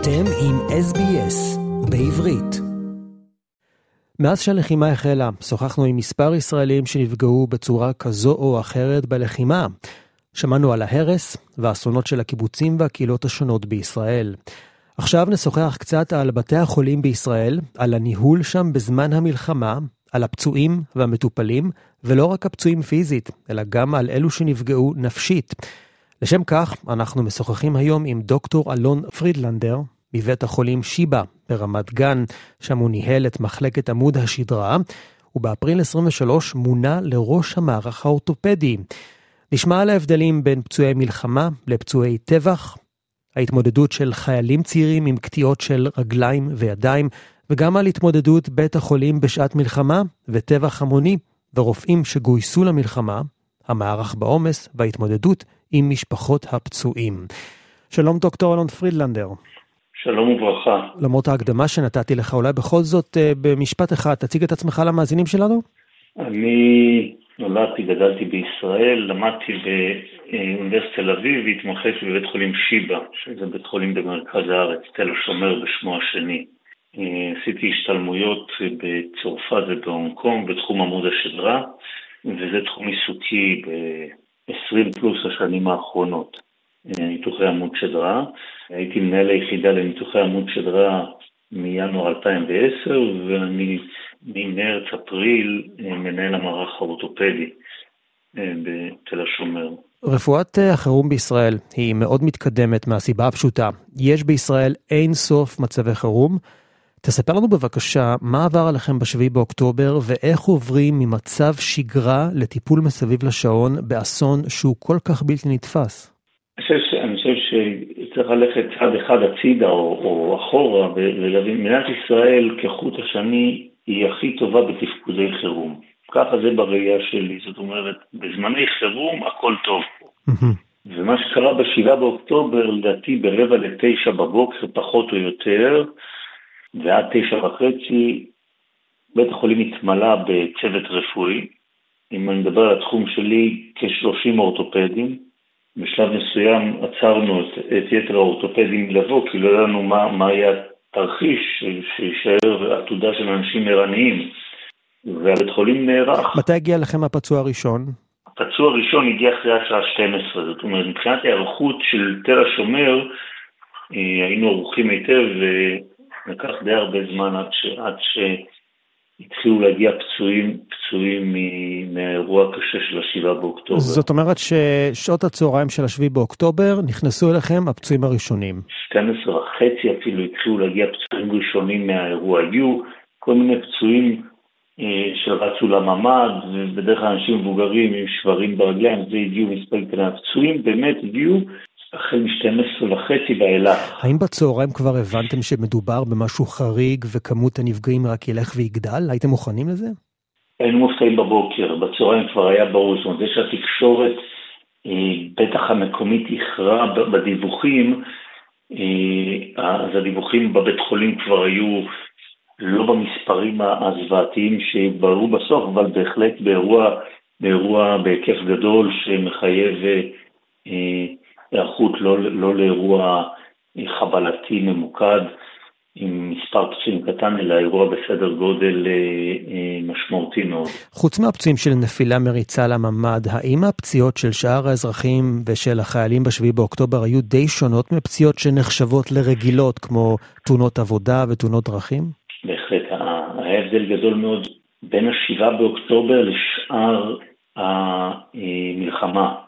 אתם עם SBS בעברית. מאז שהלחימה החלה, שוחחנו עם מספר ישראלים שנפגעו בצורה כזו או אחרת בלחימה. שמענו על ההרס והאסונות של הקיבוצים והקהילות השונות בישראל. עכשיו נשוחח קצת על בתי החולים בישראל, על הניהול שם בזמן המלחמה, על הפצועים והמטופלים, ולא רק הפצועים פיזית, אלא גם על אלו שנפגעו נפשית. לשם כך, אנחנו משוחחים היום עם דוקטור אלון פרידלנדר, מבית החולים שיבא ברמת גן, שם הוא ניהל את מחלקת עמוד השדרה, ובאפריל 23 מונה לראש המערך האורתופדי. נשמע על ההבדלים בין פצועי מלחמה לפצועי טבח, ההתמודדות של חיילים צעירים עם קטיעות של רגליים וידיים, וגם על התמודדות בית החולים בשעת מלחמה וטבח המוני, ורופאים שגויסו למלחמה, המערך בעומס וההתמודדות עם משפחות הפצועים. שלום דוקטור אלון פרידלנדר. שלום וברכה. למרות ההקדמה שנתתי לך, אולי בכל זאת אה, במשפט אחד, תציג את עצמך למאזינים שלנו? אני נולדתי, גדלתי בישראל, למדתי באוניברסיטת תל אביב והתמחיתי בבית חולים שיבא, שזה בית חולים במרכז הארץ, תל השומר בשמו השני. אה, עשיתי השתלמויות בצרפת ובהונג קונג בתחום עמוד השדרה, וזה תחום עיסוקי ב-20 פלוס השנים האחרונות. אה, ניתוחי עמוד שדרה. הייתי מנהל היחידה לניתוחי עמוד שדרה מינואר 2010, ואני ממרץ-אפריל אה, מנהל המערך האורתופדי אה, בתל השומר. רפואת החירום בישראל היא מאוד מתקדמת מהסיבה הפשוטה. יש בישראל אין סוף מצבי חירום. תספר לנו בבקשה מה עבר עליכם ב-7 באוקטובר ואיך עוברים ממצב שגרה לטיפול מסביב לשעון באסון שהוא כל כך בלתי נתפס. אני חושב שצריך ללכת צעד אחד הצידה או, או אחורה ולהבין, מדינת ישראל כחוט השני היא הכי טובה בתפקודי חירום. ככה זה בראייה שלי, זאת אומרת, בזמני חירום הכל טוב. ומה שקרה בשבעה באוקטובר, לדעתי ברבע לתשע בבוקר, פחות או יותר, ועד תשע וחצי, בית החולים התמלא בצוות רפואי. אם אני מדבר על התחום שלי, כ-30 אורתופדים. בשלב מסוים עצרנו את, את יתר האורתופדים לבוא, כי לא ידענו מה, מה היה התרחיש שישאר עתודה של אנשים ערניים, והבית חולים נערך. מתי הגיע לכם הפצוע הראשון? הפצוע הראשון הגיע אחרי השעה 12, זאת אומרת, מבחינת ההיערכות של תל השומר, אה, היינו ערוכים היטב, ולקח די הרבה זמן עד, ש, עד שהתחילו להגיע פצועים, פצועים מהאירוע הקשה של השבעה באוקטובר. זאת אומרת ששעות הצהריים של השביעי באוקטובר נכנסו אליכם הפצועים הראשונים. 12 וחצי אפילו התחילו להגיע פצועים ראשונים מהאירוע. היו כל מיני פצועים אה, שרצו לממ"ד, ובדרך כלל אנשים מבוגרים עם שברים ברגליים, זה הגיעו מספר קטנה. הפצועים באמת הגיעו החל מ-12 וחצי ואילך. האם בצהריים כבר הבנתם שמדובר במשהו חריג וכמות הנפגעים רק ילך ויגדל? הייתם מוכנים לזה? היינו מופתעים בבוקר, בצהריים כבר היה ברור, זאת אומרת, זה שהתקשורת, אה, בטח המקומית, איחרה בדיווחים, אה, אז הדיווחים בבית חולים כבר היו לא במספרים הזוועתיים שהתבררו בסוף, אבל בהחלט באירוע, באירוע בהיקף גדול שמחייב אה, היערכות לא, לא לאירוע חבלתי ממוקד. עם מספר פצועים קטן, אלא אירוע בסדר גודל אה, אה, משמעותי מאוד. חוץ מהפצועים של נפילה מריצה לממ"ד, האם הפציעות של שאר האזרחים ושל החיילים בשביעי באוקטובר היו די שונות מפציעות שנחשבות לרגילות, כמו תאונות עבודה ותאונות דרכים? בהחלט, היה הבדל גדול מאוד בין השבעה באוקטובר לשאר המלחמה.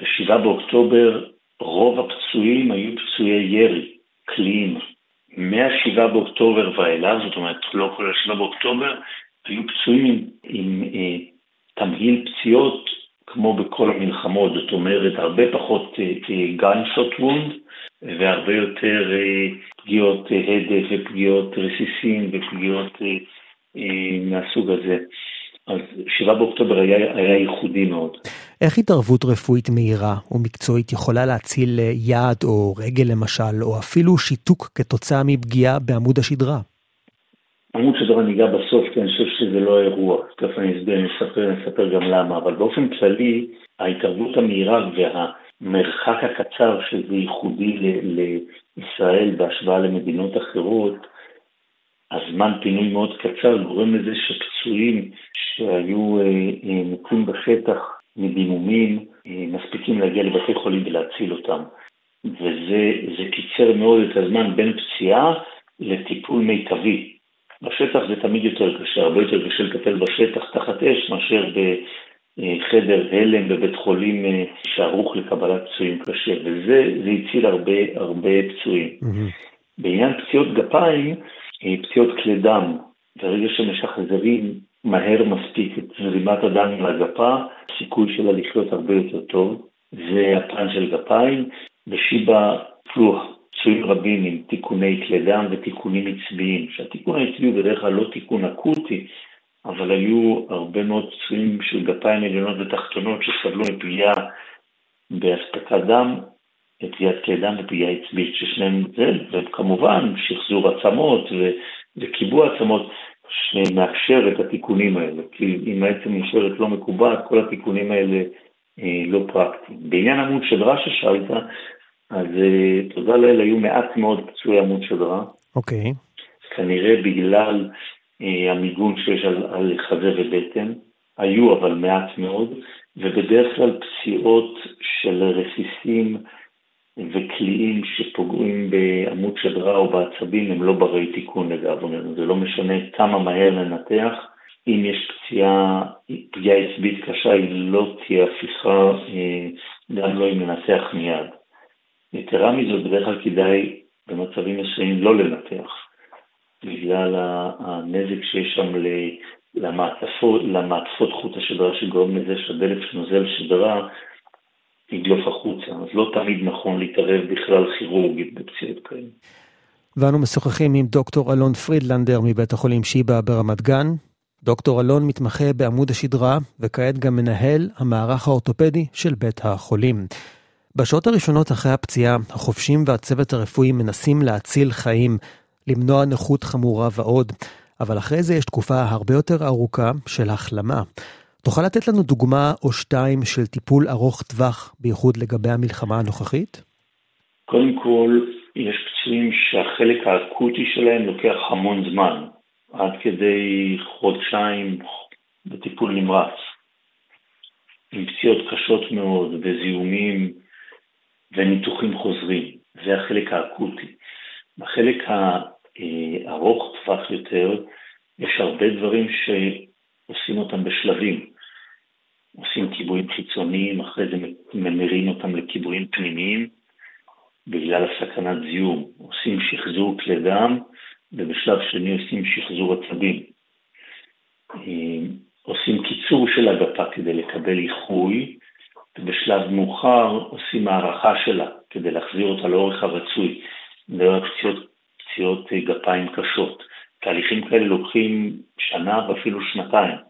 בשבעה באוקטובר רוב הפצועים היו פצועי ירי, קליעים. מה-7 באוקטובר ואילך, זאת אומרת לא כל ה-7 באוקטובר, היו פצועים עם, אה, תמהיל פציעות כמו בכל המלחמות, זאת אומרת הרבה פחות גיינסות אה, וונד אה, והרבה יותר אה, פגיעות אה, הדף ופגיעות רסיסים ופגיעות אה, אה, מהסוג הזה. אז 7 באוקטובר היה, היה ייחודי מאוד. איך התערבות רפואית מהירה ומקצועית יכולה להציל אה, יד או רגל למשל, או אפילו שיתוק כתוצאה מפגיעה בעמוד השדרה? עמוד שדרה ניגע בסוף, כי אני חושב שזה לא האירוע. תכף אני אסביר, אני אספר, אני אספר גם למה, אבל באופן כללי, ההתערבות המהירה וה... המרחק הקצר שזה ייחודי לישראל בהשוואה למדינות אחרות, הזמן פינוי מאוד קצר גורם לזה שפצועים שהיו אה, אה, בשטח מדימומים, אה, מספיקים להגיע לבתי חולים ולהציל אותם. וזה קיצר מאוד את הזמן בין פציעה לטיפול מיטבי. בשטח זה תמיד יותר קשה, הרבה יותר קשה לטפל בשטח תחת אש מאשר בחדר הלם בבית חולים אה, שערוך לקבלת פצועים קשה, וזה הציל הרבה הרבה פצועים. Mm-hmm. בעניין פציעות גפיים, אה, פציעות כלי דם, ברגע שמשחזרים מהר מספיק את זרימת הדם לגפה, הסיכוי שלה לחיות הרבה יותר טוב. זה הפן של גפיים. בשיבא טפלו פצועים רבים עם תיקוני כלי דם ותיקונים עצביים, שהתיקון העצבי הוא בדרך כלל לא תיקון אקוטי, אבל היו הרבה מאוד פצועים של גפיים עליונות ותחתונות שסבלו מפגיעה באספקת דם, פגיעת כלי דם ופגיעה עצבית, ששניהם זה, וכמובן שחזור עצמות וקיבוע עצמות, שמאפשר את התיקונים האלה, כי אם העצם נשארת לא מקובעת, כל התיקונים האלה אה, לא פרקטיים. בעניין עמוד שדרה ששאלת, אז אה, תודה לאל, היו מעט מאוד פצועי עמוד שדרה. אוקיי. Okay. כנראה בגלל אה, המיגון שיש על, על חזה ובטן, היו אבל מעט מאוד, ובדרך כלל פציעות של רסיסים וקליעים שפוגעים בעמוד שדרה או בעצבים הם לא ברי תיקון לדאבוננו, זה לא משנה כמה מהר לנתח. אם יש פציעה, פגיעה עצבית קשה, היא לא תהיה הפיכה, אה, גם לא אם ננתח מיד. יתרה מזאת, בדרך כלל כדאי במצבים מסוימים לא לנתח, בגלל הנזק שיש שם למעטפות, למעטפות חוט השדרה שגורם לזה שהדלת שנוזל שדרה ידלוף החוצה, אז לא תמיד נכון להתערב בכלל כירורגית בפציעות כאלה. ואנו משוחחים עם דוקטור אלון פרידלנדר מבית החולים שיבא ברמת גן. דוקטור אלון מתמחה בעמוד השדרה, וכעת גם מנהל המערך האורתופדי של בית החולים. בשעות הראשונות אחרי הפציעה, החובשים והצוות הרפואי מנסים להציל חיים, למנוע נכות חמורה ועוד, אבל אחרי זה יש תקופה הרבה יותר ארוכה של החלמה. תוכל לתת לנו דוגמה או שתיים של טיפול ארוך טווח, בייחוד לגבי המלחמה הנוכחית? קודם כל, יש פצועים שהחלק האקוטי שלהם לוקח המון זמן, עד כדי חודשיים בטיפול נמרץ, עם פציעות קשות מאוד וזיהומים וניתוחים חוזרים, זה החלק האקוטי. בחלק הארוך טווח יותר, יש הרבה דברים שעושים אותם בשלבים. עושים כיבויים חיצוניים, אחרי זה ממירים אותם לכיבויים פנימיים בגלל הסכנת זיהום. עושים שחזור כלי דם, ובשלב שני עושים שחזור עצבים. אה, עושים קיצור של הגפה כדי לקבל איחוי, ובשלב מאוחר עושים הערכה שלה כדי להחזיר אותה לאורך הרצוי, דרך פציעות, פציעות גפיים קשות. תהליכים כאלה לוקחים שנה ואפילו שנתיים.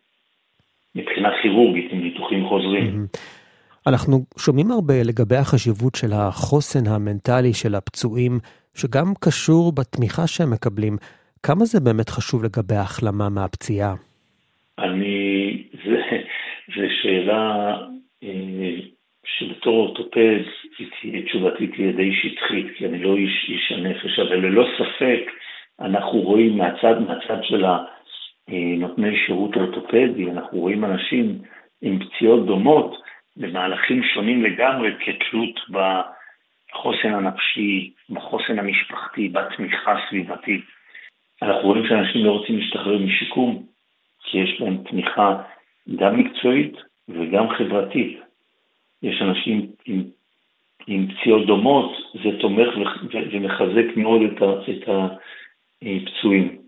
מבחינה כירורגית עם ניתוחים חוזרים. אנחנו שומעים הרבה לגבי החשיבות של החוסן המנטלי של הפצועים, שגם קשור בתמיכה שהם מקבלים. כמה זה באמת חשוב לגבי ההחלמה מהפציעה? אני, זו שאלה אה, שבתור אורתופד תשובתי תהיה די שטחית, כי אני לא איש, איש הנפש, אבל ללא ספק אנחנו רואים מהצד, מהצד של ה... נותני שירות אורתופדי, אנחנו רואים אנשים עם פציעות דומות במהלכים שונים לגמרי כתלות בחוסן הנפשי, בחוסן המשפחתי, בתמיכה הסביבתית. אנחנו רואים שאנשים לא רוצים להשתחרר משיקום, כי יש להם תמיכה גם מקצועית וגם חברתית. יש אנשים עם, עם פציעות דומות, זה תומך ומחזק מאוד את הפצועים.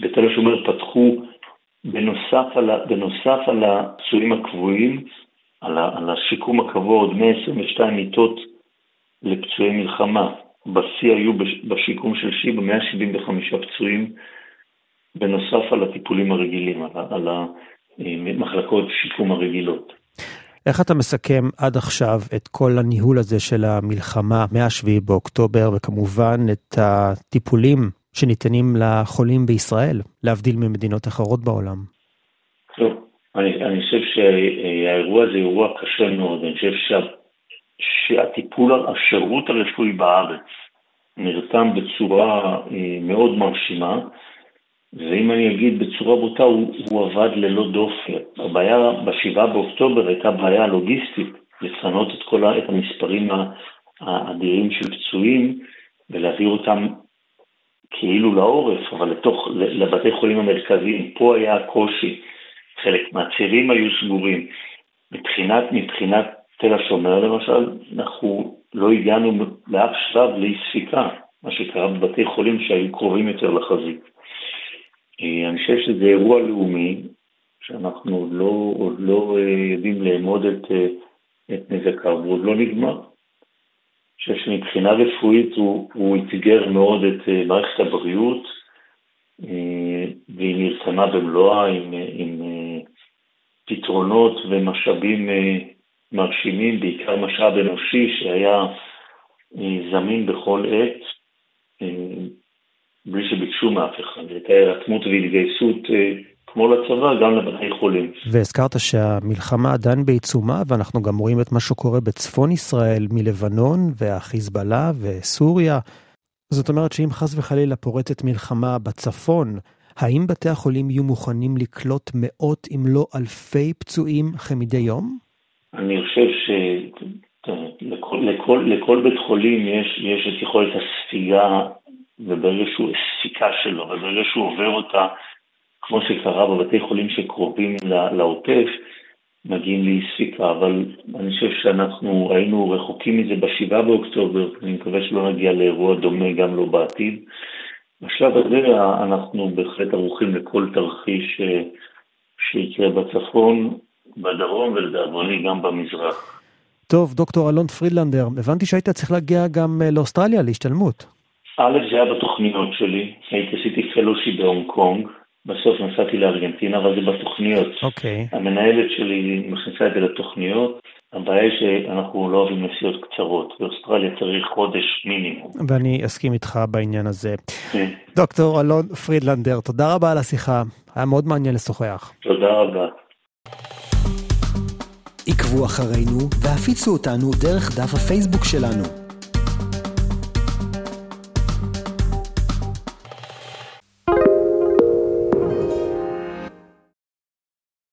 בתל השומר פתחו בנוסף על, בנוסף על הפצועים הקבועים, על, על השיקום הקבוע עוד 122 מיטות לפצועי מלחמה. בשיא היו בשיקום של שיבא 175 פצועים, בנוסף על הטיפולים הרגילים, על, על המחלקות שיקום הרגילות. איך אתה מסכם עד עכשיו את כל הניהול הזה של המלחמה מ-7 באוקטובר, וכמובן את הטיפולים שניתנים לחולים בישראל, להבדיל ממדינות אחרות בעולם? טוב, אני, אני חושב שהאירוע הזה אירוע קשה מאוד, אני חושב שהטיפול, השירות הרפואי בארץ נרתם בצורה מאוד מרשימה, ואם אני אגיד בצורה בוטה, הוא, הוא עבד ללא דופי. הבעיה ב-7 באוקטובר הייתה בעיה לוגיסטית, לפנות את כל את המספרים האדירים של פצועים ולהעביר אותם כאילו לעורף, אבל לתוך, לבתי חולים המרכזיים. פה היה הקושי, חלק מהצירים היו סגורים. מבחינת, מבחינת תל השומר למשל, אנחנו לא הגענו לאף שלב לאי ספיקה, מה שקרה בבתי חולים שהיו קרובים יותר לחזית. אה, אני חושב שזה אירוע לאומי, שאנחנו עוד לא, עוד לא אה, יודעים לאמוד את, אה, את נזקיו, הוא עוד לא נגמר. חושב שמבחינה רפואית הוא, הוא אתגר מאוד את מערכת הבריאות, והיא נרתמה במלואה עם, עם פתרונות ומשאבים מרשימים, בעיקר משאב אנושי שהיה זמין בכל עת. בלי שביקשו מאף אחד. הייתה הירתמות והתגייסות אה, כמו לצבא, גם לבתי חולים. והזכרת שהמלחמה עדיין בעיצומה, ואנחנו גם רואים את מה שקורה בצפון ישראל, מלבנון והחיזבאללה וסוריה. זאת אומרת שאם חס וחלילה פורצת מלחמה בצפון, האם בתי החולים יהיו מוכנים לקלוט מאות אם לא אלפי פצועים כמדי יום? אני חושב שלכל לכל, לכל בית חולים יש, יש את יכולת הספיגה וברגע שהוא הספיקה שלו, וברגע שהוא עובר אותה, כמו שקרה בבתי חולים שקרובים לעוטף, מגיעים לאי ספיקה, אבל אני חושב שאנחנו היינו רחוקים מזה בשבעה באוקטובר, אני מקווה שלא נגיע לאירוע דומה גם לא בעתיד. בשלב הזה אנחנו בהחלט ערוכים לכל תרחיש אה, שיקרה בצפון, בדרום ולדאבוני גם במזרח. טוב, דוקטור אלון פרידלנדר, הבנתי שהיית צריך להגיע גם אה, לאוסטרליה להשתלמות. א', זה היה בתוכניות שלי, הייתי עשיתי פלושי בהונג קונג, בסוף נסעתי לארגנטינה, אבל זה בתוכניות. אוקיי. Okay. המנהלת שלי מכניסה את זה לתוכניות, הבעיה היא שאנחנו לא אוהבים נסיעות קצרות, באוסטרליה צריך חודש מינימום. ואני אסכים איתך בעניין הזה. כן. דוקטור אלון פרידלנדר, תודה רבה על השיחה, היה מאוד מעניין לשוחח. תודה רבה. עקבו אחרינו והפיצו אותנו דרך דף הפייסבוק שלנו.